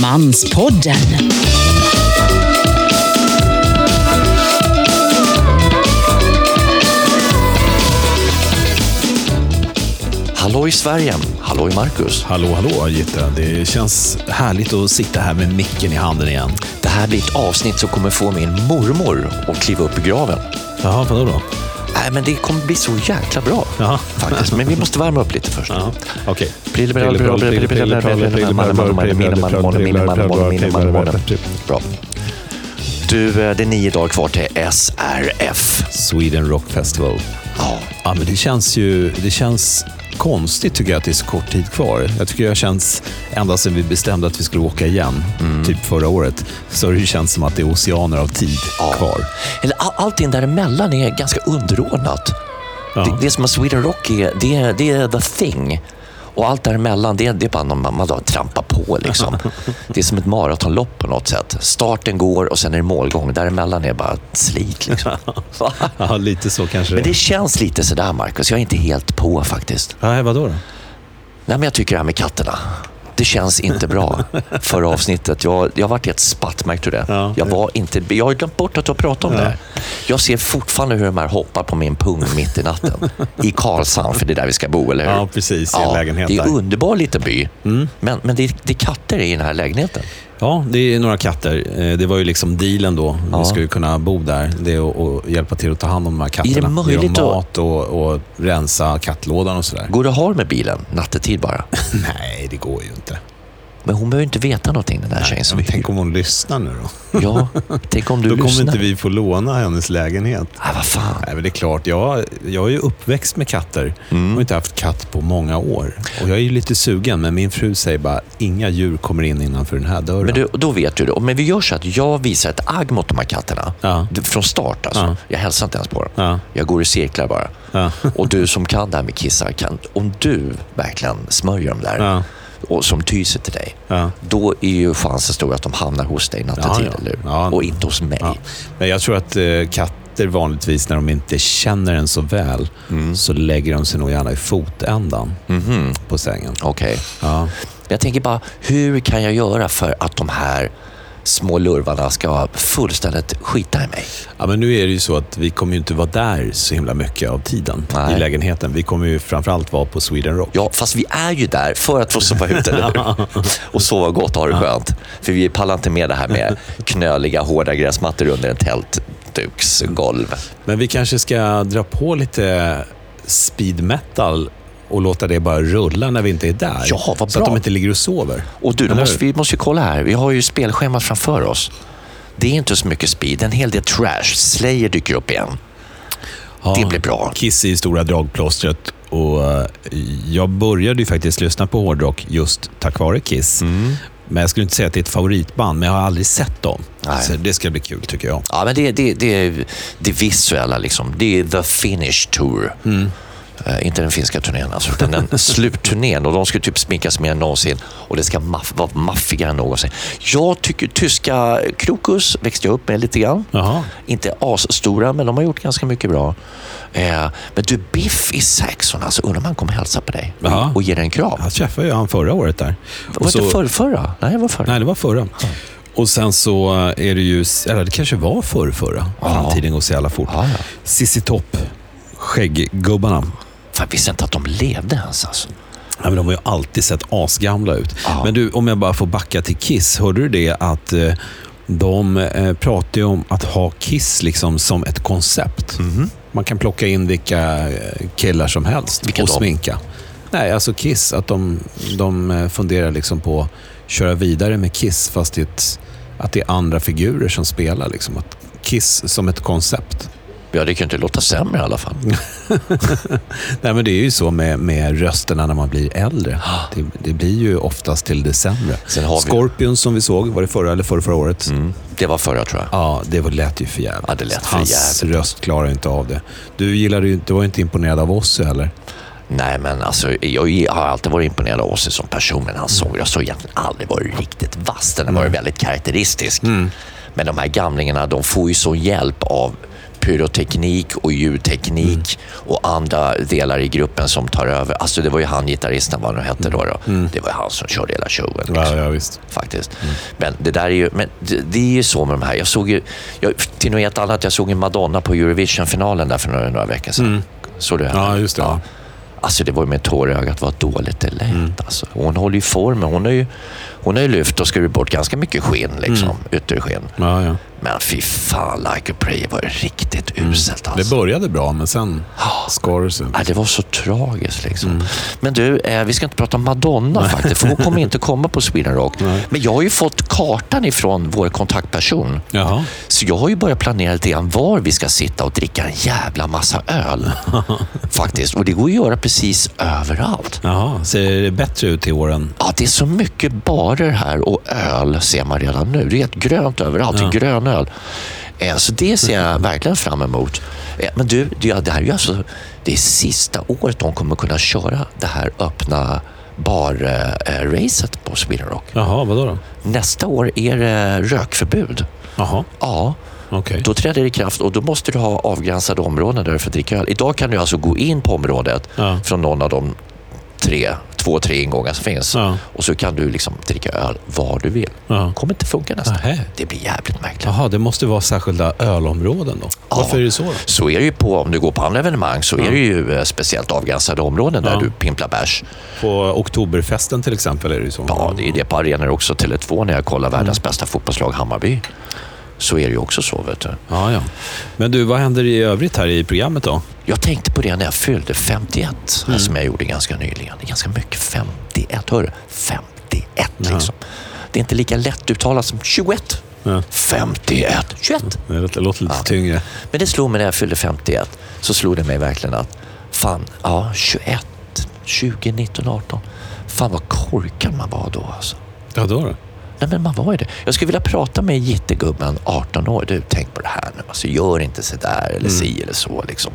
Manspodden. Hallå i Sverige, hallå i Marcus. Hallå, hallå Gitta. Det känns härligt att sitta här med micken i handen igen. Det här blir ett avsnitt som kommer få min mormor att kliva upp i graven. Jaha, vadå då? Nej, men det kommer bli så jäkla bra Jaha. faktiskt. Men vi måste värma upp lite först. Ja, okej. Bra. Du, eh, det är nio dagar kvar till SRF. Sweden Rock Festival. Ja, Ja, men det känns ju det känns konstigt tycker jag att det är så kort tid kvar. Jag tycker har känts, ända sedan vi bestämde att vi skulle åka igen, typ förra året, så har det känts som att det är oceaner av tid ja. kvar. Eller all, allting däremellan är ganska underordnat. Ja. Det, det som är Sweden Rock är, det det är the thing. Och allt däremellan, det, det är bara någon man, man bara trampar på. Liksom. Det är som ett maratonlopp på något sätt. Starten går och sen är det målgång. Däremellan är bara ett slit. Liksom. Ja, lite så kanske Men det det känns lite sådär, Marcus. Jag är inte helt på faktiskt. Nej, vadå då? Nej, men jag tycker det här med katterna. Det känns inte bra. Förra avsnittet. Jag, jag har varit i ett spatt, märkte du det? Ja. Jag, var inte, jag har glömt bort att du har pratat om Ja. det. här. Jag ser fortfarande hur de här hoppar på min pung mitt i natten. I Karlshamn, för det är där vi ska bo, eller hur? Ja, precis. I en lägenhet det är en underbar liten by. Men, men det, det är katter i den här lägenheten. Ja, det är några katter. Eh, Det var ju liksom dealen då. Ja. Vi ju kunna bo där. Det är att, hjälpa till att ta hand om de här katterna. Är det möjligt Ge dem mat och, och rensa kattlådan och sådär. Går det att ha med bilen nattetid bara? Nej, det går ju inte. Men hon behöver inte veta någonting, den där tjejen vi tänk om hon lyssnar nu då. Ja, tänk om du Då kommer lyssnar. inte vi få låna hennes lägenhet. Ah, vad fan. Nej, men det är klart, jag, jag är ju uppväxt med katter. Jag har inte haft katt på många år. Och jag är ju lite sugen, men min fru säger bara inga djur kommer in innanför den här dörren. Men du, då vet du det. Men vi gör så att jag visar ett agg mot de här katterna. Ja. Från start alltså. Ja. Jag hälsar inte ens på dem. Ja. Jag går i cirklar bara. Ja. Och du som kan det här med kissar, kan, om du verkligen smörjer dem där Ja. Och som tyser till dig, Ja. då är ju chansen stor att de hamnar hos dig nattetid, Ja, ja. eller? Ja. Och inte hos mig. Men jag tror att eh, katter vanligtvis, när de inte känner en så väl, Mm. så lägger de sig nog gärna i fotändan Mhm. på sängen. Okej. Ja. Jag tänker bara, hur kan jag göra för att de här små lurvarna ska fullständigt skita i mig? Ja, men nu är det ju så att vi kommer ju inte vara där så himla mycket av tiden Nej. i lägenheten. Vi kommer ju framförallt vara på Sweden Rock. Ja, fast vi är ju där för att få sova ute, eller hur? Och sova gott och ha det skönt. För vi pallar inte med det här med knöliga, hårda gräsmattor under en tältduksgolv. Men vi kanske ska dra på lite speed metal och låta det bara rulla när vi inte är där. Ja, vad Så att bra. de inte ligger och sover. Och du, måste, vi måste ju kolla här. Vi har ju spelschemat framför oss. Det är inte så mycket speed, en hel del trash. Slayer dyker upp igen. Ja, Det blir bra. Kiss ju stora dragplåstret och eh, jag började ju faktiskt lyssna på hårdrock just tack vare Kiss. Mm. Men jag skulle inte säga att det är ett favoritband, men jag har aldrig sett dem. Nej. Så det ska bli kul tycker jag. Ja, men det, det, det är det visuella liksom. Det är the finish tour. Eh, inte den finska turnén alltså, utan den slutturnén. Och de ska typ sminkas mer än någonsin och det ska maff- vara maffigare än någonsin. Jag tycker tyska Krokus växte jag upp med lite grann. Jaha. Inte asstora, men de har gjort ganska mycket bra. Eh, men du, Biff i Saxon, alltså undrar om han kommer hälsa på dig Ja. och, ge dig en kram. Jag träffade ju han förra året där. Var det inte förrförra? Nej, det var förra. Nej, det var förra. Och sen så är det ju, eller det kanske var förr, förra. Ja. Framtiden går så jävla fort. Ja, ja. Sissi Topp, skägggubbarna. Jag visste inte att de levde ens alltså. Ja, men de har ju alltid sett asgamla ut. Ja. Men du, om jag bara får backa till Kiss. Hörde du det att eh, de eh, pratar om att ha Kiss liksom som ett koncept. Man kan plocka in vilka eh, killar som helst Vilka och då? sminka. Nej, alltså Kiss. Att de, de eh, funderar liksom på att köra vidare med Kiss fast det ett, att det är andra figurer som spelar. Liksom. Att Kiss som ett koncept. Ja, det kan inte låta sämre i alla fall. Nej, men det är ju så med, med rösterna när man blir äldre. Det, det blir ju oftast till det sämre. Har vi- som vi såg, var det förra eller förra, förra året? Mm. Det var förra tror jag. Ja, det var, lät ju för jävligt. Ja, det lät för Hans jävligt. röst klarar inte av det. Du gillade ju, du var ju inte imponerad av Ozzy heller. Nej, men alltså, jag har alltid varit imponerad av Ozzy som person, men hans sångröst har egentligen aldrig varit riktigt vass. Den har varit väldigt karaktäristisk. Men de här gamlingarna, de får ju så hjälp av pyroteknik och ljudteknik och andra delar i gruppen som tar över. Alltså det var ju han, gitarristen, vad han hette då. då. Det var ju han som körde hela showen. Liksom, Ja, ja, visst. faktiskt. Men det där är ju, men det, det är ju så med de här. Jag såg ju, jag, till något helt annat, jag såg ju Madonna på Eurovision-finalen där för några, några veckor sedan. Såg du henne? Ja, just det, ja. Alltså det var ju med tår i ögat vad dåligt det lät. Alltså. Hon håller ju formen. Hon har ju, hon har ju lyft och skurit bort ganska mycket skinn, liksom, ytterskinn. Ja, ja. Men fy fan, Like a Prayer var riktigt uselt Det alltså. började bra, men sen skar det sig. Ja, det var så tragiskt liksom. Men du, eh, vi ska inte prata om Madonna faktiskt, för hon kommer inte komma på Sweden Rock. Men jag har ju fått kartan ifrån vår kontaktperson. Jaha. Så jag har ju börjat planera lite grann var vi ska sitta och dricka en jävla massa öl. faktiskt. Och det går att göra precis överallt. Jaha, ser det bättre ut i år än... Ja, det är så mycket barer här och öl ser man redan nu. Det är helt grönt överallt. Det är grön öl. Eh, Så det ser jag verkligen fram emot. Eh, Men du, det här är ju alltså det är sista året de kommer kunna köra det här öppna bar-racet på Sweden Rock. Jaha, vadå då? Nästa år är det rökförbud. Jaha, Ja, okej. då träder det i kraft och då måste du ha avgränsade områden där du får dricka öl. Idag kan du alltså gå in på området Ja. från någon av de tre, två, tre ingångar som finns Ja. och så kan du liksom dricka öl var du vill. Ja. kommer inte funka nästan. Nähä. Det blir jävligt märkligt. Jaha, det måste vara särskilda ölområden då? Varför är det så? Då? Så är det ju på, om du går på andra evenemang, så är det ju eh, speciellt avgränsade områden där Ja. du pimplar bärs. På Oktoberfesten till exempel är det ju så. Ja, det är det på arenor också. Tele2 när jag kollar Mm. världens bästa fotbollslag, Hammarby. Så är det ju också så, vet du. Ja, ja. Men du, vad händer i övrigt här i programmet då? Jag tänkte på det när jag fyllde 51, Mm. som jag gjorde ganska nyligen. Det är ganska mycket 51, hör du? 51 liksom. Det är inte lika lätt uttalat som 21. Ja. 51, 21. Det låter lite tyngre. Men det slog mig när jag fyllde 51. Så slog det mig verkligen att fan, ja, 21, 20, 19, 18. Fan vad korkad man var då alltså. Ja, då då? Nej men man var ju det. Jag skulle vilja prata med gittegubben 18 år. Du, tänk på det här nu. Alltså, gör inte så där eller si eller så. Liksom.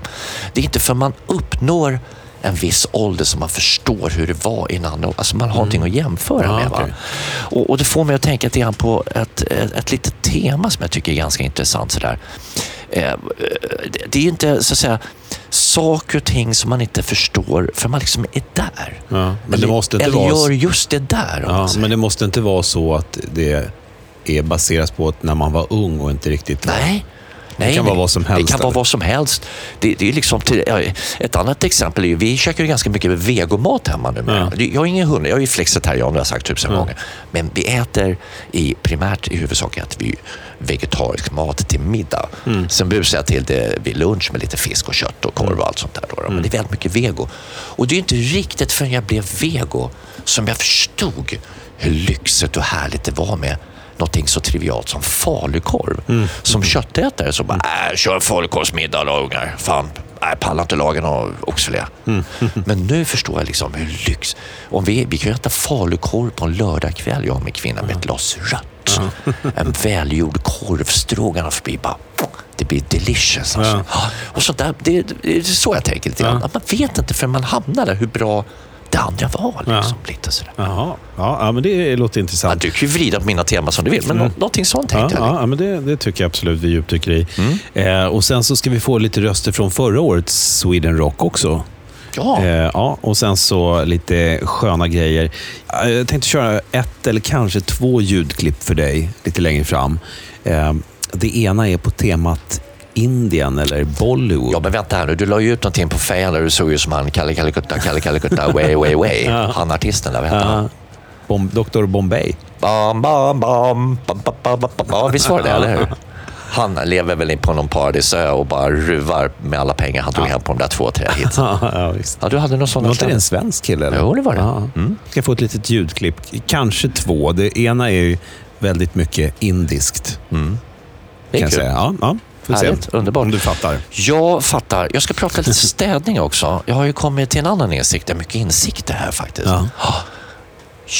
Det är inte för man uppnår en viss ålder som man förstår hur det var innan. Alltså man har någonting att jämföra Ja, med. Okej. Och, och det får mig att tänka lite grann på ett, ett, ett litet tema som jag tycker är ganska intressant. Sådär. Eh, det, är ju inte så att säga saker och ting som man inte förstår för man liksom är där. Ja, men eller det måste inte eller vara... gör just det där. Ja, men det måste inte vara så att det är baserat på att när man var ung och inte riktigt. Nej. Nej, Det kan vara vad som helst, Det kan vara eller? vad som helst. Det, det är liksom till, ja, ett annat exempel är ju, vi käkar ju ganska mycket vegomat hemma nu. Ja. Jag har ingen hund, jag är ju flexitarian, det har jag sagt tusen gånger. Men vi äter i, primärt i huvudsak äter vi vegetarisk mat till middag. Mm. Sen busar jag till det vid lunch med lite fisk och kött och korv och allt sånt där. Då. Mm. Men det är väldigt mycket vego. Och det är inte riktigt förrän jag blev vego som jag förstod hur lyxigt och härligt det var med någonting så trivialt som falukorv. Mm. Som köttätare så bara, äh, kör falukorvsmiddag då ungar. Fan, jag pallar inte laga någon oxfilé. Mm. Men nu förstår jag liksom hur lyx... Om vi, vi kan ju äta falukorv på en lördagkväll, jag och min kvinna, med ett glas rött. En välgjord korvstroganoff blir bara... Det blir delicious alltså. Och så där, det, det är så jag tänker lite grann. Man vet inte förrän man hamnar där hur bra det andra var. Liksom, lite sådär. Jaha. Ja, ja, men det låter Ja, intressant. du kan ju vrida på mina teman som du vill, men nå- någonting sånt Ja, tänkte jag. ja, ja, men det, det tycker jag absolut vi djupdyker i. Mm. Eh, och Sen så ska vi få lite röster från förra årets Sweden Rock också. Ja. Eh, ja, och sen så lite sköna grejer. Jag tänkte köra ett eller kanske två ljudklipp för dig lite längre fram. Eh, det ena är på temat Indien eller Bollywood. Ja, men vänta här nu. Du la ju ut någonting på Fan där du såg ju som han Kalle Kalikutta, Kalle Kalikutta, way, way, way. Ja. Han artisten där, vad hette han? Bom Dr Bombay. Bam, bam, bam, bam, bam, bam, bam, bam. Visst var det det, eller hur? Han lever väl in på någon paradisö och bara ruvar med alla pengar han tog ja. hem på de där två, tre hit. ja, ja, du hade någon sån. Var inte det en svensk kille? Eller? Jo, det var det. Ja. Mm. Ska få ett litet ljudklipp. Kanske två. Det ena är ju väldigt mycket indiskt. Mm. Det är kan kul. Jag säga. Ja, ja. Får se Härligt, underbart. om du fattar. Jag fattar. Jag ska prata lite städning också. Jag har ju kommit till en annan insikt. Det är mycket insikter här faktiskt. Ja.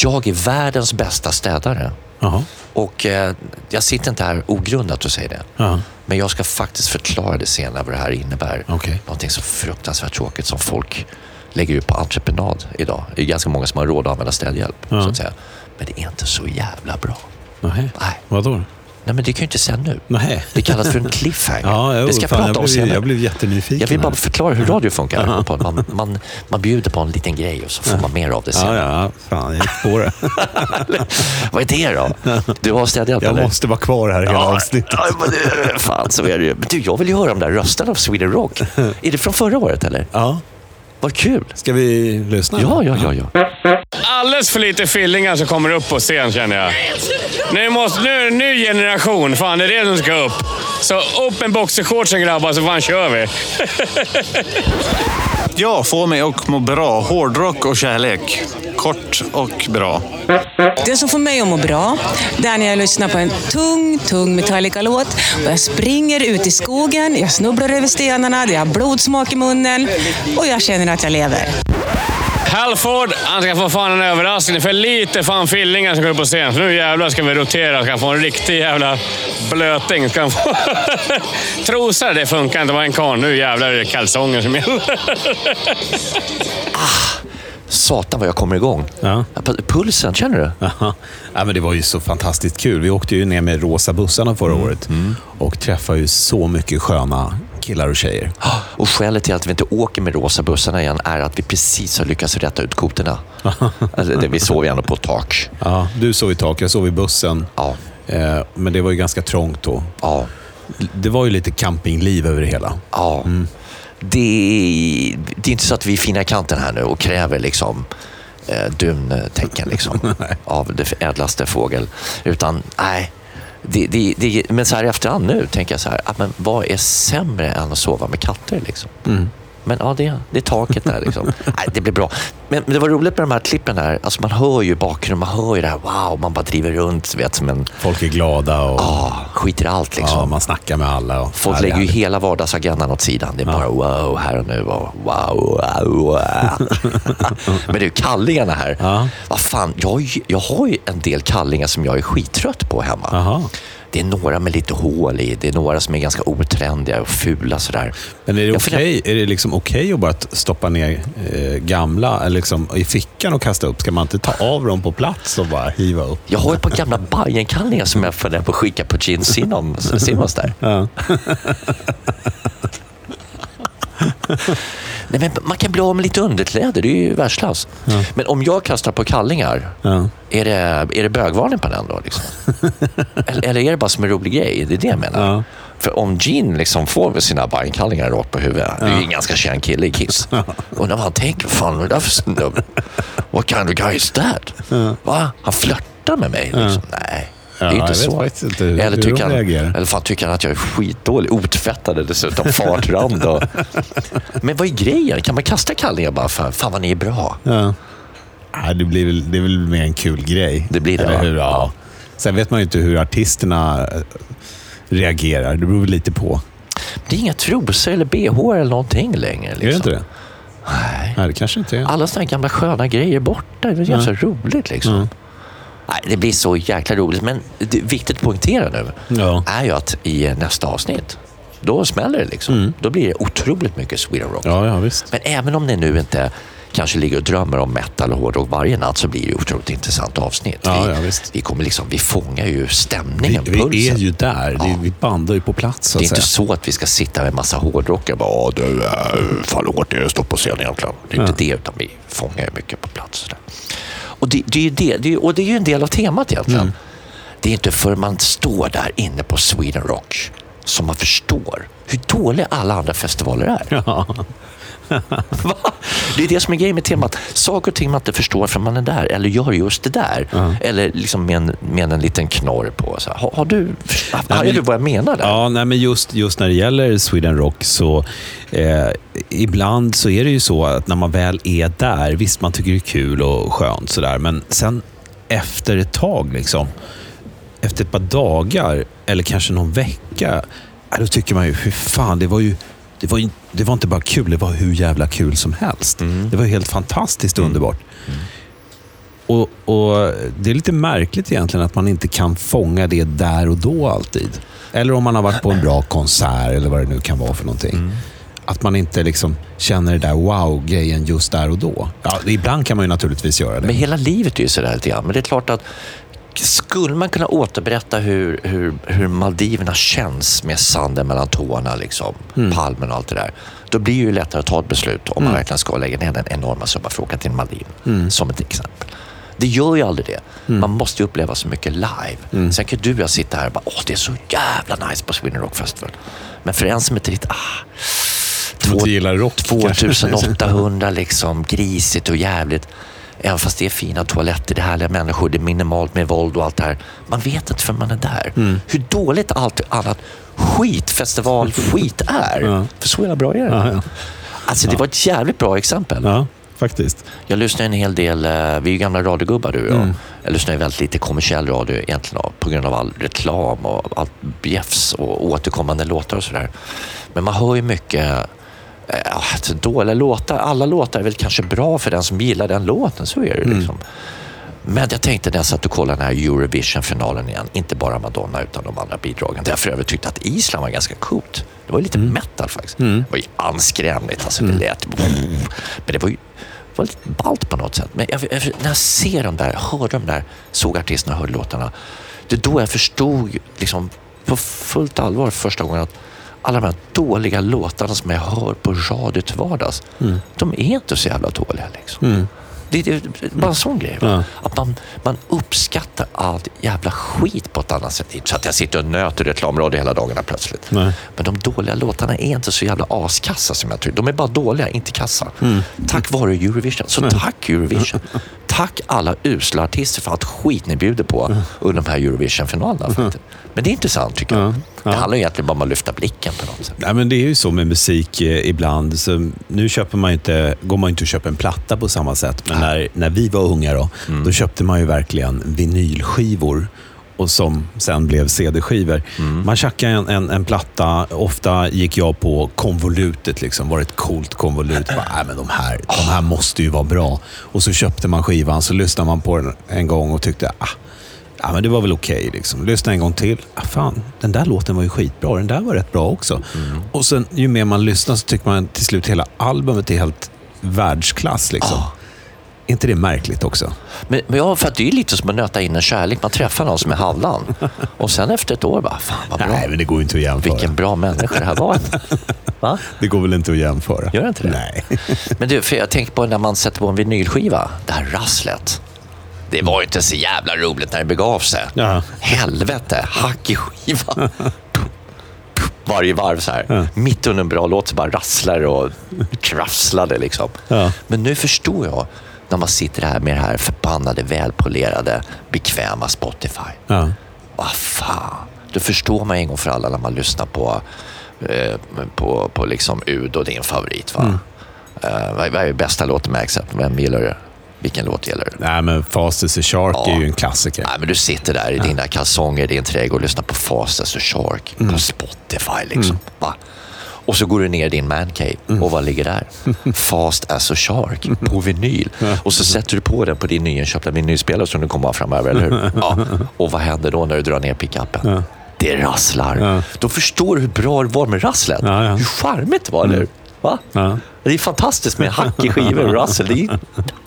Jag är världens bästa städare. Jaha. Och eh, jag sitter inte här ogrundat och säger det. Ja. Men jag ska faktiskt förklara det senare vad det här innebär. Okej. Någonting så fruktansvärt tråkigt som folk lägger ut på entreprenad idag. Det är ganska många som har råd att använda städhjälp. Ja. Så att säga. Men det är inte så jävla bra. Nej. Nej. Vadå? Nej, men det kan ju inte säga nu. Nej. Det kallas för en cliffhanger. Ja, jo, det ska jag fan, prata jag om blev, senare. Jag blev jättenyfiken. Jag vill bara förklara hur radio funkar. På- Man, man, man bjuder på en liten grej och så får man mer av det sen. Ja, ja. Fan, jag gick på det. Vad är det då? Du har städhjälp Jag eller? måste vara kvar här hela avsnittet. Ja, men det, fan så är det ju. Men du, jag vill ju höra de där rösterna av Sweden Rock. Är det från förra året eller? Ja. Vad kul! Ska vi lyssna? Ja, ja, ja. ja. Alldeles för lite fillingar som kommer upp på scen känner jag. Nu, måste, nu är det en ny generation. Fan, det är det som ska upp. Så upp en boxershortsen grabbar, så fan kör vi. Ja, få mig att må bra. Hårdrock och kärlek. Kort och bra. Det som får mig att må bra, det är när jag lyssnar på en tung, tung Metallica-låt och jag springer ut i skogen, jag snubblar över stenarna, det har blodsmak i munnen och jag känner att jag lever. Halford, han ska få fan en överraskning. För lite fan fillingar som går upp på scen. Så nu jävlar ska vi rotera. Ska han få en riktig jävla blöting. Ska han få... Trosor, det funkar inte. Det var en karl. Nu jävlar är det kalsonger som gäller. Satan vad jag kommer igång. Ja. Pulsen, känner du? Ja, men det var ju så fantastiskt kul. Vi åkte ju ner med rosa bussarna förra året och träffade ju så mycket sköna killar och tjejer. Och skälet till att vi inte åker med rosa bussarna igen är att vi precis har lyckats rätta ut koterna. alltså, det, vi sov ju ändå på tak. Ja, du sov i tak, jag sov i bussen. Ja, Eh, men det var ju ganska trångt då. ja, Det var ju lite campingliv över det hela. ja. Det, det är inte så att vi är fina kanten här nu och kräver liksom eh, duntecken liksom, av det ädlaste fågel. Utan, nej. Det, det, det, men så här i efterhand nu tänker jag så här, att men vad är sämre än att sova med katter? Liksom? Mm. Men ja, det, det är taket där. Liksom. Nej, det blir bra. Men, men det var roligt med de här klippen där. Alltså, man hör ju bakgrunden, man hör ju det här. Wow, man bara driver runt vet, som en... Folk är glada och Ah, skiter i allt liksom. ja, man snackar med alla. Och, Folk Ja, lägger ju hela vardagsagendan åt sidan. Det är bara wow här och nu och wow, wow, wow. Men du, kallingarna här. Ja. Vad fan, jag, jag har ju en del kallingar som jag är skittrött på hemma. Jaha. Det är några med lite hål i. Det är några som är ganska otrendiga och fula sådär. Men är det okej är det liksom okej att bara stoppa ner eh, gamla eller liksom, i fickan och kasta upp? Ska man inte ta av dem på plats och bara hiva upp? Jag har ett par gamla Bajenkallingar som jag funderar på att skicka på Gene Simmons där. Ja. Nej, men man kan bli av med lite underkläder, det är ju världsklass. Men om jag kastar på kallingar, Ja. är, det, är det bögvarning på den då? Liksom? eller, eller är det bara som en rolig grej? Det är det jag menar. Ja. För om Gene liksom får sina Bajenkallingar rakt på huvudet, det är ju en ganska känd kille i Kiss. Och när man tänker, vad fan är det för snubbe? What kind of guy is that? Va? Han flörtar med mig? Liksom. Nej. Det är inte så. inte hur- eller, tycker han, eller fan tycker han att jag är skitdålig, otvättade dessutom, fartrand och... Men vad är grejen? Kan man kasta kallingar bara för fan vad ni är bra? Ja. Nej, det, blir väl, det är väl mer en kul grej. Det blir det, Eller hur? Ja. Ja. Sen vet man ju inte hur artisterna eh, reagerar. Det beror väl lite på. Det är inga trosor eller bh eller någonting längre. Liksom. Är det inte det? Nej. Nej, det kanske inte är. Alla sådana gamla sköna grejer borta. Det är ganska roligt liksom. Nej, det blir så jäkla roligt. Men det viktigt att poängtera nu Ja. är ju att i nästa avsnitt, då smäller det liksom. Då blir det otroligt mycket Sweden Rock. Ja, ja visst. Men även om ni nu inte kanske ligger och drömmer om metal och hårdrock varje natt så blir det otroligt intressant avsnitt. Ja, vi, ja, visst. vi, kommer liksom, vi fångar ju Vi, stämningen, vi pulsen. är ju där. Det, Ja. vi bandar ju på plats, Det är att inte säga. så att vi ska sitta med en massa hårdrockare och bara "Åh, du, äh, fan hårt är stå på scen egentligen. Det är inte det, utan vi fångar ju mycket på plats. Och det, det, är det, det, är- och det är ju en del av temat egentligen. Mm. Det är inte för man står där inne på Sweden Rock som man förstår hur dåliga alla andra festivaler är. Va? Det är det som är grejen med temat. Saker och ting man inte förstår för man är där eller gör just det där. Eller liksom med en, med en liten knorr på. Så här, har, har du, har, men- du vad jag menar där? Ja, nej, men just, just när det gäller Sweden Rock så eh, ibland så är det ju så att när man väl är där, visst man tycker det är kul och skönt sådär, men sen efter ett tag, liksom, efter ett par dagar eller kanske någon vecka, då tycker man ju, hur fan, det var ju det var, ju, det var inte bara kul, det var hur jävla kul som helst. Det var helt fantastiskt underbart. Och, och Det är lite märkligt egentligen att man inte kan fånga det där och då alltid. Eller om man har varit på en bra konsert eller vad det nu kan vara för någonting. Att man inte liksom känner det där wow-grejen just där och då. Ja, ibland kan man ju naturligtvis göra det. Men hela livet är ju sådär lite grann. Men det är klart att skulle man kunna återberätta hur, hur, hur Maldiverna känns med sanden mellan tårna, liksom, palmen och allt det där. Då blir det ju lättare att ta ett beslut om man verkligen ska lägga ner den enorma summa för att åka till Maldiv. Som ett exempel. Det gör ju aldrig det. Man måste ju uppleva så mycket live. Sen kan du och jag sitta här och bara, åh det är så jävla nice på Sweden Rock Festival. Men för en som inte riktigt, ah, gillar rock, kanske. 2800 liksom, grisigt och jävligt. Även fast det är fina toaletter, det är härliga människor, det är minimalt med våld och allt det här. Man vet inte för man är där. Mm. Hur dåligt allt annat skitfestivalskit är. Ja. För så jävla bra är det. Ja, ja. Alltså det var ett jävligt bra exempel. ja, faktiskt. Jag lyssnar en hel del, eh, vi är ju gamla radiogubbar du och jag. Mm. Jag lyssnar väldigt lite kommersiell radio egentligen på grund av all reklam och allt bjäfs och återkommande låtar och sådär. Men man hör ju mycket alltså dåliga låtar. Alla låtar är väl kanske bra för den som gillar den låten, så är det Mm. liksom. Men jag tänkte när jag satt och kollade den här Eurovision-finalen igen, inte bara Madonna utan de andra bidragen. Därför jag tyckte att Island var ganska coolt. Det var ju lite Mm. metal faktiskt. Det var ju anskrämligt. Alltså, det lät... Men det var ju det var lite ballt på något sätt. Men jag, jag, när jag ser dem där, hörde de där, såg artisterna, hörde låtarna. Det är då jag förstod liksom, på fullt allvar första gången att alla de här dåliga låtarna som jag hör på radio till vardags, de är inte så jävla dåliga. Liksom. Det, det, det är bara en sån grej. Ja. Att man, man uppskattar allt jävla skit på ett annat sätt. Inte så att jag sitter och nöter reklamradio hela dagarna plötsligt. Nej. Men de dåliga låtarna är inte så jävla askassa som jag tror. De är bara dåliga, inte kassa. Tack vare Eurovision. Så tack Eurovision. Tack alla usla artister för allt skit ni bjuder på under de här Eurovision-finalerna. faktiskt. Men det är intressant tycker jag. Ja. Ja. Det handlar egentligen bara om att lyfta blicken på något sätt. Nej, men det är ju så med musik eh, ibland. Så nu köper man inte, går man inte och köper en platta på samma sätt. Men när, när vi var unga då, då köpte man ju verkligen vinylskivor. Och som sen blev CD-skivor. Man tjackade en, en, en platta. Ofta gick jag på konvolutet. Liksom. Var ett coolt konvolut? Bara, men de, här, de här måste ju vara bra. Och så köpte man skivan, så lyssnade man på den en gång och tyckte ah, Ja, men det var väl okej. liksom. Lyssna en gång till. Ah, fan, den där låten var ju skitbra. Den där var rätt bra också. Och sen ju mer man lyssnar så tycker man till slut hela albumet är helt världsklass. Liksom. Är inte det märkligt också? Men, men ja, för att det är lite som att nöta in en kärlek. Man träffar någon som är halvdan. Och sen efter ett år bara, fan vad bra. Nej, men det går inte att jämföra. Vilken bra människa det här var. Va? Det går väl inte att jämföra? Gör det inte det? Nej. Men du, för jag tänker på när man sätter på en vinylskiva, det här rasslet. Det var inte så jävla roligt när det begav sig. Ja. Helvete, hack i skivan. Varje varv så här. Mitt under en bra låt så bara rasslar och krafslade liksom. Ja. Men nu förstår jag när man sitter här med det här förbannade, välpolerade, bekväma Spotify. Ja. Vad fan. Då förstår man en gång för alla när man lyssnar på, eh, på, på liksom Ud och din favorit. Va? Eh, vad, vad är bästa låten med Accept? Vem gillar du? Vilken låt gillar du? Nej, men Fast as a Shark Ja. är ju en klassiker. Nej, men du sitter där i dina kalsonger i din trädgård och lyssnar på Fast as a Shark på Spotify. Liksom. Va? Och så går du ner i din mancave och vad ligger där? Fast as a Shark på vinyl. Och så sätter du på den på din nyinköpta vinylspelare som du kommer ha framöver, eller hur? Ja. Och vad händer då när du drar ner pickupen? Det rasslar. Ja. Då förstår du hur bra det var med rasslet. Ja, ja. Hur charmigt det var, eller hur? Va? Ja. Det är fantastiskt med hack i skivor och rassel. Det är,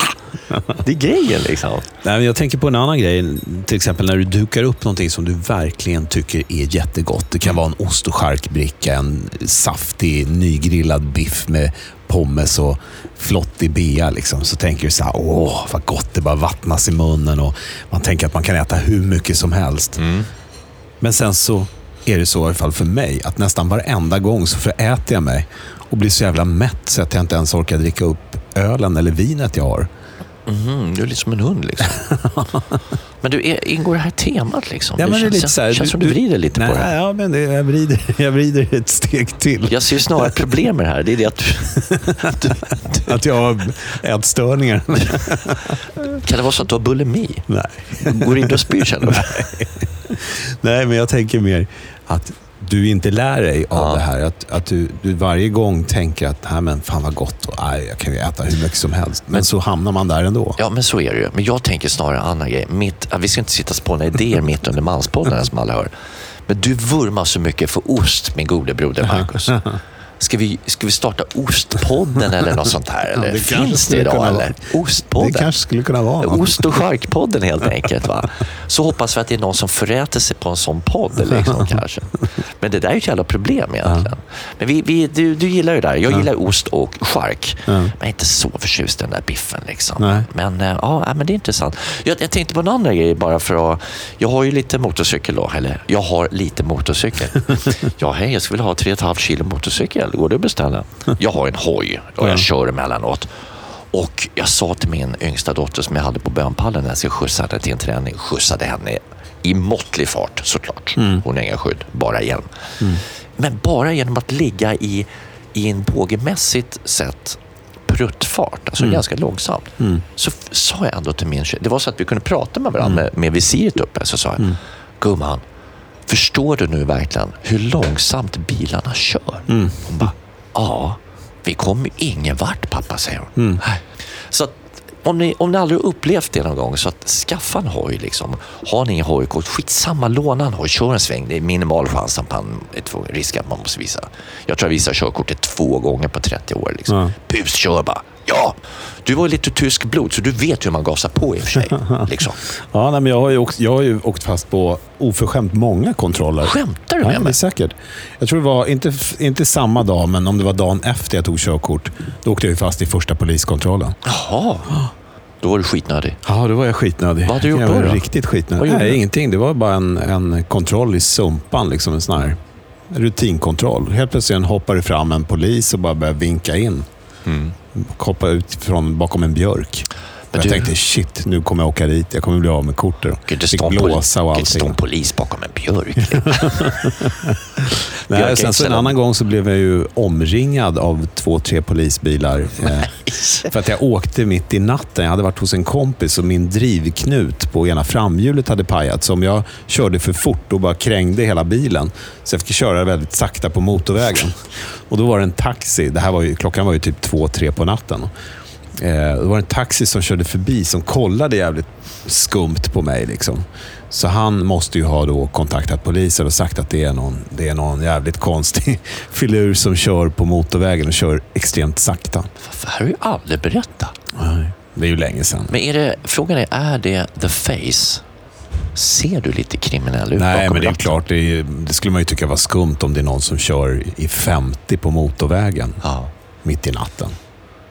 det är grejen liksom. Nej, jag tänker på en annan grej. Till exempel när du dukar upp någonting som du verkligen tycker är jättegott. Det kan vara en ost och charkbricka, en saftig nygrillad biff med pommes och flottig bea. Liksom. Så tänker du så här, åh vad gott, det bara vattnas i munnen och man tänker att man kan äta hur mycket som helst. Men sen så är det så, i alla fall för mig, att nästan varenda gång så föräter jag mig och blir så jävla mätt så att jag inte ens orkar dricka upp ölen eller vinet jag har. Mm, du är lite som en hund liksom. men du, är- ingår det här temat liksom? Ja, men det känns, lite så här, känns som du vrider lite nej, på det. Ja, men det, jag, vrider, jag vrider ett steg till. Jag ser snarare problem med det här. Det är det att du, Att jag har ätstörningar. kan det vara så att du har bulimi? nej. Går in och spyr sen? då? nej, men jag tänker mer att du inte lär dig av Ja. det här. Att, att du, du varje gång tänker att nej, men fan vad gott och nej, jag kan ju äta hur mycket som helst. Men, så hamnar man där ändå. Ja, men så är det ju. Men jag tänker snarare en annan grej. Mitt, ja, vi ska inte sitta och spåna idéer mitt under manspodden som alla hör. Men du vurmar så mycket för ost, min gode broder Marcus. Ska vi, ska vi starta Ostpodden eller något sånt här? Eller? det kanske Finns det idag eller? Ostpodden? Det kanske skulle kunna vara. va? Ost och charkpodden helt enkelt. Va? Så hoppas vi att det är någon som föräter sig på en sån podd. Liksom, kanske. Men det där är ju ett jävla problem egentligen. Men vi, vi, du, du gillar ju det där. Jag gillar ost och chark. Men jag är inte så förtjust i den där biffen. Liksom. Nej. Men, eh, ja, ja, men det är intressant. Jag, jag tänkte på en annan grej bara för att... Jag har ju lite motorcykel då. Eller jag har lite motorcykel. ja, hej, jag skulle vilja ha 3,5 kilo motorcykel. Går det att beställa? Jag har en hoj och jag kör emellanåt. Och jag sa till min yngsta dotter som jag hade på bönpallen när jag skulle skjutsa henne till en träning, skjutsade henne i måttlig fart såklart. Hon har inga skydd, bara hjälm. Men bara genom att ligga i, i en bågemässigt sett pruttfart, alltså ganska långsamt, så f- sa jag ändå till min tjej, det var så att vi kunde prata med varandra med, med visiret uppe, så sa jag, gumman, förstår du nu verkligen hur långsamt bilarna kör? Hon bara, ja, vi kommer ju ingen vart pappa, säger hon. Nej. Så att, om ni, om ni aldrig upplevt det någon gång, så att skaffa en hoj. Liksom. Har ni ingen hojkort, skitsamma, låna en hoj, kör en sväng. Det är minimal chans att man är tvungen, risk att man måste visa. Jag tror jag visar körkortet två gånger på 30 år. Liksom. Ja. Bus, kör bara. Ja, du var lite tysk blod, så du vet hur man gasar på i och för sig. liksom. Ja, nej, men jag, har ju åkt, jag har ju åkt fast på oförskämt många kontroller. Skämtar du Ja, med är mig? säkert. Jag tror det var, inte, inte samma dag, men om det var dagen efter jag tog körkort, då åkte jag ju fast i första poliskontrollen. Jaha, då var du skitnödig. Ja, då var jag skitnödig. Vad hade du gjort jag då, var då? Riktigt skitnödig. Nej, ingenting. Det var bara en, en kontroll i sumpan, liksom en sån här rutinkontroll. Helt plötsligt hoppar det fram en polis och bara börjar vinka in. Hoppa ut från bakom en björk. Jag du- tänkte, shit, nu kommer jag åka dit. Jag kommer bli av med kortet. Gud, det står blåsa och pol- det står allting. en polis bakom en björk. Nej, sen så en annan gång så blev jag ju omringad av två, tre polisbilar. Eh, för att jag åkte mitt i natten. Jag hade varit hos en kompis och min drivknut på ena framhjulet hade pajat. Så om jag körde för fort och bara krängde hela bilen. Så jag fick köra väldigt sakta på motorvägen. Och då var det en taxi. Det här var ju, klockan var ju typ två, tre på natten. Eh, det var en taxi som körde förbi som kollade jävligt skumt på mig. Liksom. Så han måste ju ha då kontaktat polisen och sagt att det är någon, det är någon jävligt konstig filur som kör på motorvägen och kör extremt sakta. Det här har du ju aldrig berättat. Nej, Det är ju länge sedan. Men är det, frågan är, är det the face? Ser du lite kriminell ut Nej, men det är ratten? klart. Det, är, det skulle man ju tycka var skumt om det är någon som kör i 50 på motorvägen Ja. mitt i natten.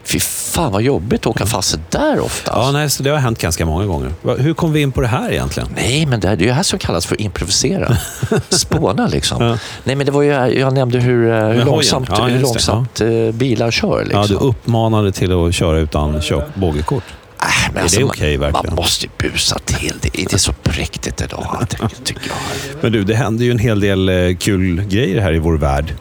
Fy fan vad jobbigt att åka fast där ofta. Ja, nej, så det har hänt ganska många gånger. Hur kom vi in på det här egentligen? Nej, men det, är- det är det här som kallas för improvisera. Spåna liksom. Nej, men det var ju, jag nämnde hur, eh, hur långsamt, Ja, hur det. långsamt eh, bilar kör. Liksom. Ja, du uppmanade till att köra utan bågekort. Äh, men Är det man- okej, verkligen? Man måste ju busa till. Det, det är så präktigt idag, ty- tycker jag. Men du, det händer ju en hel del eh, kul grejer här i vår värld.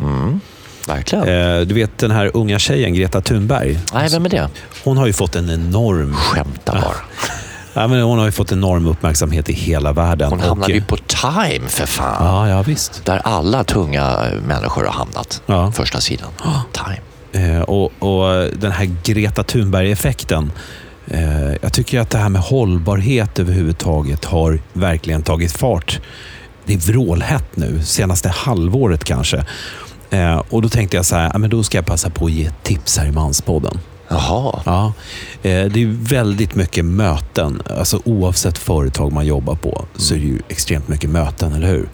Verkligen. Eh, du vet den här unga tjejen, Greta Thunberg. Nej, vem är det? Hon har ju fått en enorm... Skämta bara. Ja, men hon har ju fått enorm uppmärksamhet i hela världen. Hon Och, hamnade ju eh, på Time för fan. Ja, ja visst. Där alla tunga människor har hamnat. Ja. Första sidan. Time. Eh, och, och den här Greta Thunberg-effekten. Eh, jag tycker att det här med hållbarhet överhuvudtaget har verkligen tagit fart. Det är vrålhett nu, senaste halvåret kanske. Eh, och då tänkte jag så här, ja, men då ska jag passa på att ge tips här i Manspodden. Jaha. Ja, eh, det är väldigt mycket möten. Alltså oavsett företag man jobbar på så är det ju extremt mycket möten, eller hur?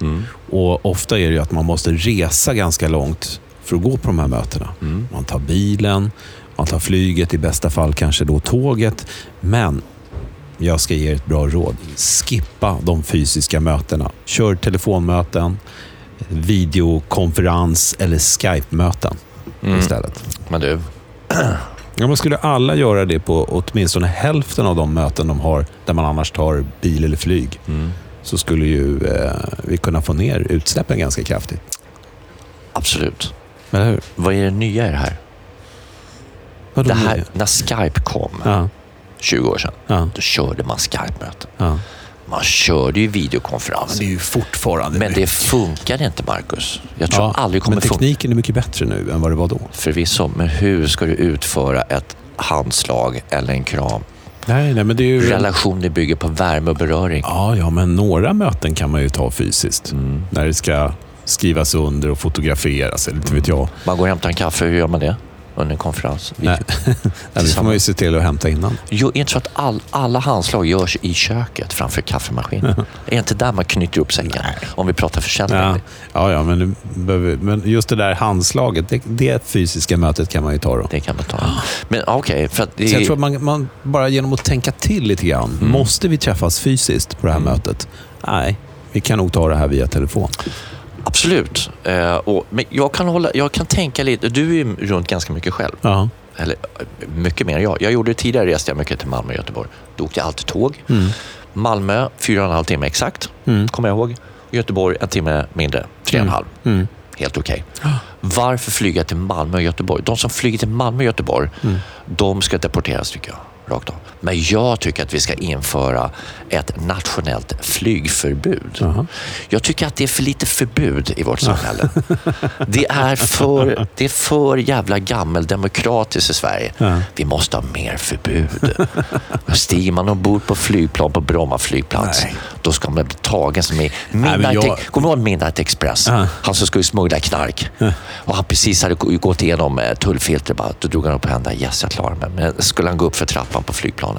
Och ofta är det ju att man måste resa ganska långt för att gå på de här mötena. Man tar bilen, man tar flyget, i bästa fall kanske då tåget. Men jag ska ge er ett bra råd. Skippa de fysiska mötena. Kör telefonmöten, videokonferens eller Skype-möten istället. Men du, Ja, men skulle alla göra det på åtminstone hälften av de möten de har där man annars tar bil eller flyg så skulle ju eh, vi kunna få ner utsläppen ganska kraftigt. absolut. Eller hur? Vad är det nya i det här? Vadå Det här nu? när Skype kom, Ja, 20 år sedan, ja, då körde man Skype-möten. ja. Man körde ju videokonferenser. ju fortfarande Men det funkade inte, Marcus. Jag tror ja, aldrig kommer Men tekniken är mycket bättre nu än vad det var då. Förvisso, men hur ska du utföra ett handslag eller en kram? Nej, nej, men det är ju... Relationer bygger på värme och beröring. Ja, ja, men några möten kan man ju ta fysiskt. Mm. När det ska skrivas under och fotograferas, eller inte vet jag. Man går och hämtar en kaffe, hur gör man det? Under en konferens. Nej. Nej, det får man ju se till att hämta innan. Jo, är det inte så att all, alla handslag görs i köket framför kaffemaskinen? är det inte där man knyter upp säcken? Om vi pratar försäljning. Ja, ja, ja men, men just det där handslaget, det, det fysiska mötet kan man ju ta då. Det kan man ta. Men okej, för att det Så jag tror att man, man bara genom att tänka till lite grann. Mm. Måste vi träffas fysiskt på det här mötet? Nej, vi kan nog ta det här via telefon. Absolut. Eh, och, men jag kan, hålla, jag kan tänka lite, du är ju runt ganska mycket själv. Ja. Eller eh, mycket mer än jag. Jag gjorde det tidigare, reste jag mycket till Malmö och Göteborg. Då åkte jag alltid tåg. Malmö, fyra och en halv timme exakt, kommer jag ihåg. Göteborg, en timme mindre, tre och en halv. Helt okej. Varför flyga till Malmö och Göteborg? De som flyger till Malmö och Göteborg, de ska deporteras tycker jag. Rakt av. Men jag tycker att vi ska införa ett nationellt flygförbud. Jag tycker att det är för lite förbud i vårt samhälle. Det är för, det är för jävla gammeldemokratiskt i Sverige. Vi måste ha mer förbud. Stiger man ombord på flygplan på Bromma flygplats, Nej. då ska man bli tagen som i Midnight, jag- Kommer du ihåg Midnight Express? Han som skulle smuggla knark. Och han precis hade gå- gått igenom eh, tullfiltret. Bara, då drog han upp händerna. Yes, jag klarar mig. Men skulle han gå upp för trappan på flygplanet,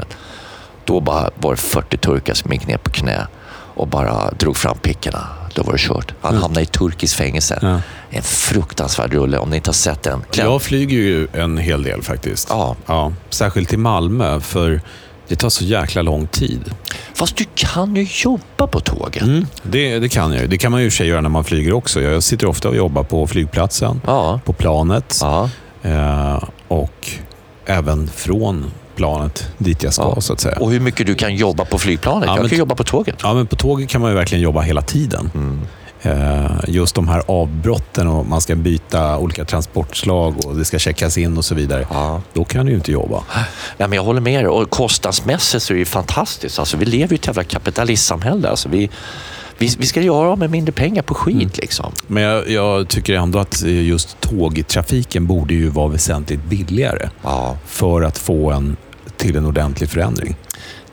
då bara var det 40 turkar som gick ner på knä och bara drog fram pickorna. Då var det kört. Han hamnade i turkiskt fängelse. En fruktansvärd rulle. Om ni inte har sett den. Kläm- Jag flyger ju en hel del faktiskt. Ja. Ja, särskilt till Malmö, för det tar så jäkla lång tid. Fast du kan ju jobba på tåget. Mm, det, det kan jag ju. Det kan man ju i och för sig göra när man flyger också. Jag sitter ofta och jobbar på flygplatsen, Ja. på planet Ja. eh, och även från planet dit jag ska, Ja. så att säga. Och hur mycket du kan jobba på flygplanet. Ja, jag men- kan jobba på tåget. Ja, men på tåget kan man ju verkligen jobba hela tiden. Mm. Eh, just de här avbrotten och man ska byta olika transportslag och det ska checkas in och så vidare. Ja. Då kan du ju inte jobba. Nej, men jag håller med dig. Och kostnadsmässigt så är det ju fantastiskt. Alltså, vi lever ju i ett jävla kapitalistsamhälle. Alltså, vi, vi, vi ska göra av med mindre pengar på skit. Mm. Liksom. Men jag, jag tycker ändå att eh, just tågtrafiken borde ju vara väsentligt billigare Ja, för att få en till en ordentlig förändring.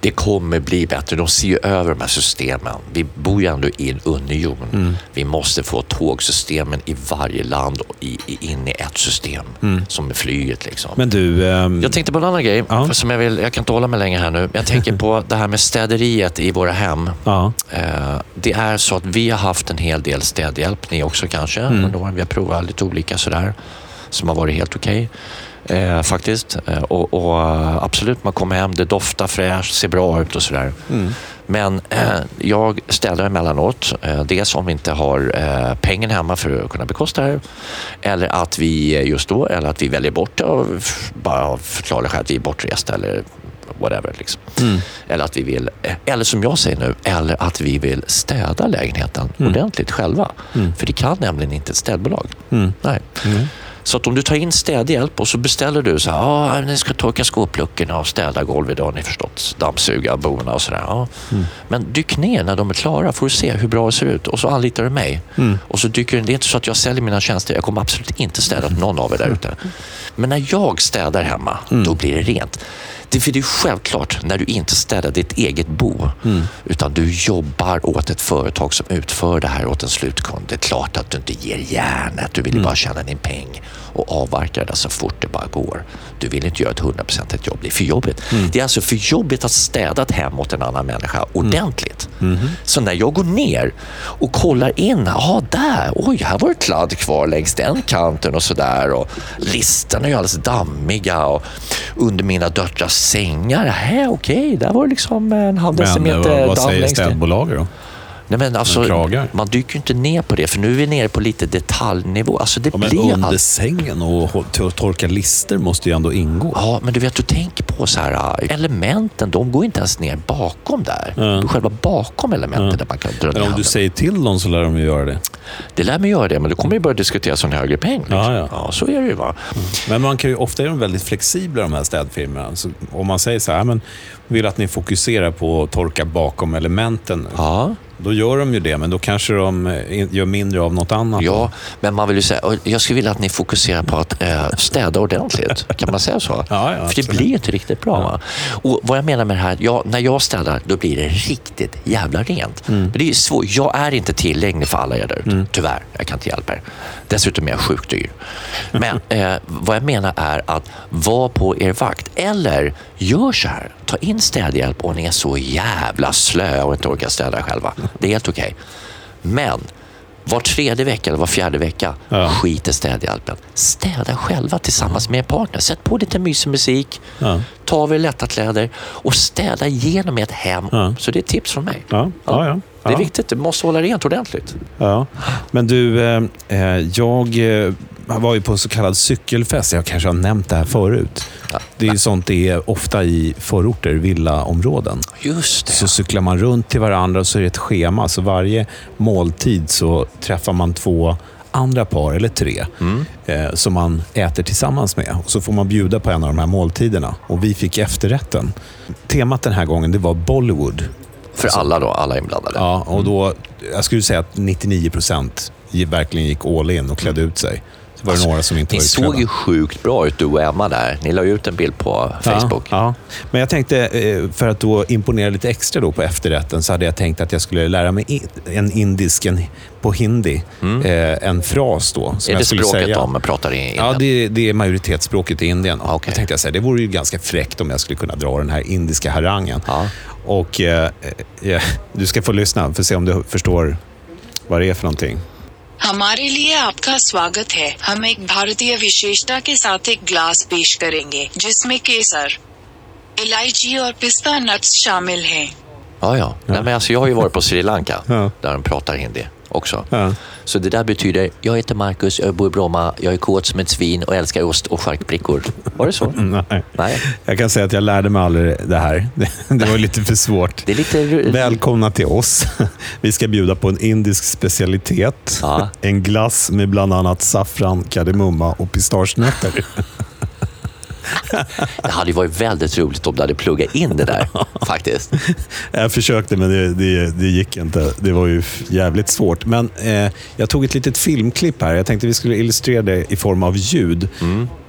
det kommer bli bättre. De ser ju över de här systemen. Vi bor ju ändå i en union. Mm. Vi måste få tågsystemen i varje land och i, i, in i ett system. Som med flyget. Liksom. Mm. Men du, ehm, Jag tänkte på en annan grej. Ja. Som jag, vill, jag kan inte hålla mig länge här nu. Jag tänker på det här med städeriet i våra hem. ja, Eh, Det är så att vi har haft en hel del städhjälp, ni också kanske. Mm. Vi har provat lite olika sådär som har varit helt okej. Eh, faktiskt. Eh, och, och eh, absolut, man kommer hem, det doftar fräscht, ser bra ut och sådär. Mm. Men eh, jag städar emellanåt. Eh, dels om vi inte har eh, pengen hemma för att kunna bekosta det. Eller att vi eh, just då, eller att vi väljer bort det och bara förklarar själv att vi är bortresta eller whatever. Liksom. Eller att vi vill, eller som jag säger nu, eller att vi vill städa lägenheten ordentligt själva. För det kan nämligen inte ett städbolag. Nej. Så att om du tar in städhjälp och så beställer du så här, ja, ni ska torka skåpluckorna och städa golvet, har ni förstått, dammsuga boarna och sådär. Ja. Men dyk ner när de är klara får du se hur bra det ser ut och så anlitar du mig. Och så dyker det är inte så att jag säljer mina tjänster, jag kommer absolut inte städa någon av er där ute. Men när jag städar hemma, då blir det rent. Det, för det är självklart när du inte städar ditt eget bo, utan du jobbar åt ett företag som utför det här åt en slutkund. Det är klart att du inte ger järnet, du vill ju bara tjäna din peng och avverka det så fort det bara går. Du vill inte göra ett hundraprocentigt jobb, det är för jobbigt. Det är alltså för jobbigt att städa ett hem åt en annan människa ordentligt. Så när jag går ner och kollar in, ja där, oj här var det kladd kvar längs den kanten och sådär och listerna är ju alldeles dammiga och under mina döttrars sängar, här okej, där var det liksom en halv men eh, decimeter vad, vad damm säger längst ner. städbolaget då? Nej, men alltså, man dyker ju inte ner på det, för nu är vi nere på lite detaljnivå. Alltså det Ja, men under allt. sängen och torka lister måste ju ändå ingå. Ja, men du vet, du tänker på så här, äh, elementen, de går inte ens ner bakom där. Ja. Själva bakom elementen där man kan dra Men ner om du säger till dem så lär de ju göra det. Det lär mig göra det, men då kommer vi börja diskutera sån högre peng. Liksom. Ja, ja. ja, så är det ju. Va? Men man kan ju, ofta är de väldigt flexibla de här städfirmorna. Så om man säger så här, men vill att ni fokuserar på att torka bakom elementen. Ja. Då gör de ju det, men då kanske de eh, gör mindre av något annat. Ja, men man vill ju säga, jag skulle vilja att ni fokuserar på att eh, städa ordentligt. Kan man säga så? Ja, ja, För det blir inte riktigt bra. Va? Och vad jag menar med det här, ja, när jag städar, då blir det riktigt jävla rent. Mm. Men det är svårt. Jag är inte tillgänglig för alla er där ute. Tyvärr, jag kan inte hjälpa er. Dessutom är jag sjukt dyr. Men eh, vad jag menar är att var på er vakt. Eller gör så här. Ta in städhjälp om ni är så jävla slö och inte orkar städa själva. Det är helt okej. Men var tredje vecka eller var fjärde vecka, Ja. skit i städhjälpen. Städa själva tillsammans med er partner. Sätt på lite mysig musik, Ja. ta av er lätta kläder och städa igenom ett hem. Ja. Så det är ett tips från mig. Ja, ja. Det är viktigt, du måste hålla rent ordentligt. Ja. Men du, eh, eh, jag eh, var ju på så kallad cykelfest. Jag kanske har nämnt det här förut. Det är ju sånt det är ofta i förorter, villaområden. Just det. Så cyklar man runt till varandra och så är det ett schema. Så varje måltid så träffar man två andra par, eller tre, eh, som man äter tillsammans med. Och så får man bjuda på en av de här måltiderna. Och vi fick efterrätten. Temat den här gången det var Bollywood. För alla då, alla inblandade. Ja, och då, jag skulle säga att 99 procent verkligen gick all in och klädde ut sig. Så var det några som inte Ni var såg utklädda. ju sjukt bra ut, du och Emma där. Ni la ut en bild på Facebook. Ja, ja. Men jag tänkte, eh, för att då imponera lite extra då på efterrätten, så hade jag tänkt att jag skulle lära mig en indisk, en, på hindi, eh, en fras då. Som Mm. är jag det språket säga. de pratar i Ja, Indien? det, det är majoritetsspråket i Indien. Ja, okej. Jag tänkte säga, det vore ju ganska fräckt om jag skulle kunna dra den här indiska harangen. Ja. Och eh, eh, Du ska få lyssna för att se om du förstår vad det är för någonting. हमारे लिए आपका स्वागत है हम एक भारतीय विशेषता के साथ एक ग्लास पेश करेंगे जिसमें केसर इलायची और पिस्ता नट्स शामिल हैं Ja, ja. Nej, men alltså, jag har ju varit på Sri Lanka, Ja. där de pratar hindi också. Ja. Så det där betyder, jag heter Marcus, jag bor i Bromma, jag är kåt som ett svin och älskar ost och charkbrickor. Var det så? Nej. Nej. Jag kan säga att jag lärde mig aldrig det här. Det, var lite för svårt. Det är lite... Välkomna till oss. Vi ska bjuda på en indisk specialitet. Ja. En glass med bland annat saffran, kardemumma och pistagenötter. Det hade ju varit väldigt roligt om du hade pluggat in det där, faktiskt. Jag försökte men det, det, det gick inte. Det var ju jävligt svårt. Men eh, jag tog ett litet filmklipp här. Jag tänkte vi skulle illustrera det i form av ljud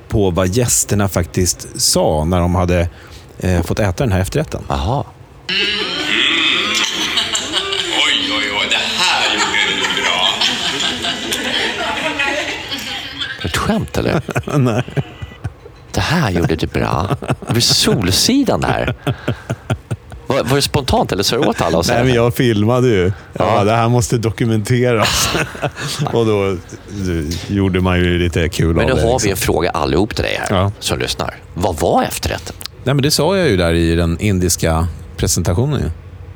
på vad gästerna faktiskt sa när de hade eh, fått äta den här efterrätten. Jaha. Oj, oj, oj, det här gjorde du bra. Är det ett skämt eller? Nej. Det här gjorde du bra. Det Solsidan där. Var, var det spontant eller sa du åt alla att säga Nej, men jag filmade ju. Ja, Ja. Det här måste dokumenteras. och då gjorde man ju lite kul Men av nu det. har liksom. vi en fråga allihop till dig här Ja. som lyssnar. Vad var efterrätten? Nej, men det sa jag ju där i den indiska presentationen.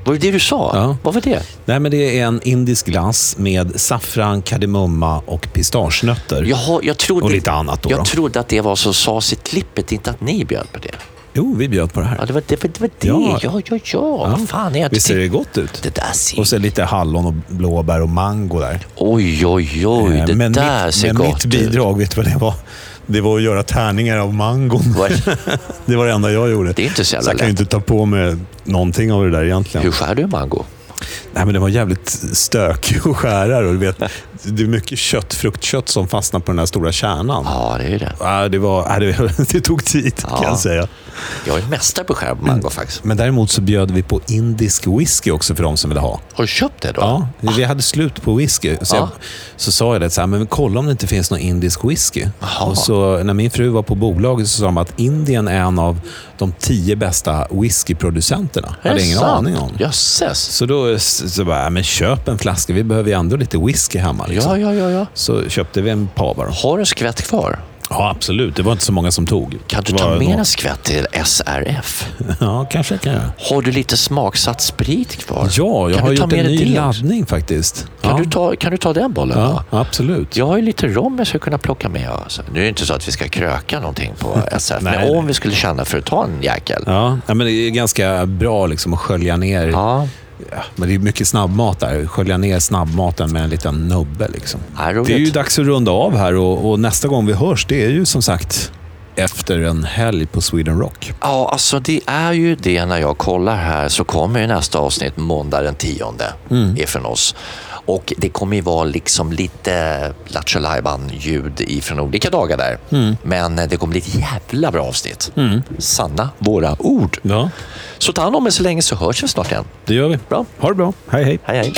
Var det det du sa? Ja. Vad var det? Nej, men det är en indisk glass med saffran, kardemumma och pistagenötter. Jaha, jag trodde, Och lite annat då Jag då. trodde att det var som sades i klippet, inte att ni bjöd på det. Jo, vi bjöd på det här. Ja, det var det. Det, var det. Ja. Ja, ja, ja. Vad fan är jag Visst ser det gott ut? Det där ser... Och så lite hallon och blåbär och mango där. Oj, oj, oj. Eh, Det men där mitt, ser men gott mitt bidrag, vet du vad det var? Det var att göra tärningar av mangon. Det var det enda jag gjorde. Det är inte så jävla jag kan ju inte ta på mig någonting av det där egentligen. Hur skär du mango? Nej, men det var jävligt stökig att skära. Och du vet, det är mycket kött, fruktkött som fastnar på den här stora kärnan. Ja, det är det. Ja, det, var, det, det tog tid kan Ja. jag säga. Jag är mästare på att skära mango faktiskt. Men däremot så bjöd vi på indisk whisky också för de som ville ha. Har du köpt det då? Ja, vi hade slut på whisky. Så, jag, så sa jag det, så här, men kolla om det inte finns någon indisk whisky. Jaha. Och så, när min fru var på bolaget så sa de att Indien är en av de tio bästa whiskyproducenterna. Jag hade ingen sant? aning om. Jösses. Så då så bara, men köp en flaska. Vi behöver ju ändå lite whisky hemma. Liksom. Ja, ja, ja, ja. Så köpte vi en pava. då. Har du skvätt kvar? Ja, absolut. Det var inte så många som tog. Kan du ta med några- en skvätt till SRF? Ja, kanske jag kan göra. Har du lite smaksatt sprit kvar? Ja, jag kan har gjort en ny det laddning faktiskt. Kan, ja. du ta, kan du ta den bollen? Ja, då? absolut. Jag har ju lite rom jag skulle kunna plocka med. Alltså. Nu är det inte så att vi ska kröka någonting på SRF, Nej, men om vi skulle känna för att ta en jäkel. Ja, ja, men det är ganska bra liksom att skölja ner. Ja, Ja, men det är mycket snabbmat där. Skölja ner snabbmaten med en liten nubbe. Liksom. Det är ju dags att runda av här och, och nästa gång vi hörs, det är ju som sagt efter en helg på Sweden Rock? Ja, alltså det är ju det när jag kollar här så kommer ju nästa avsnitt måndag den 10 ifrån oss. Och det kommer ju vara liksom lite Lattjo ljud ifrån olika dagar där. Men det kommer bli ett jävla bra avsnitt. Sanna våra ord. Ja, Så ta hand om er så länge så hörs vi snart igen. det gör vi. Bra. Ha det bra. Hej, hej. Hej hej.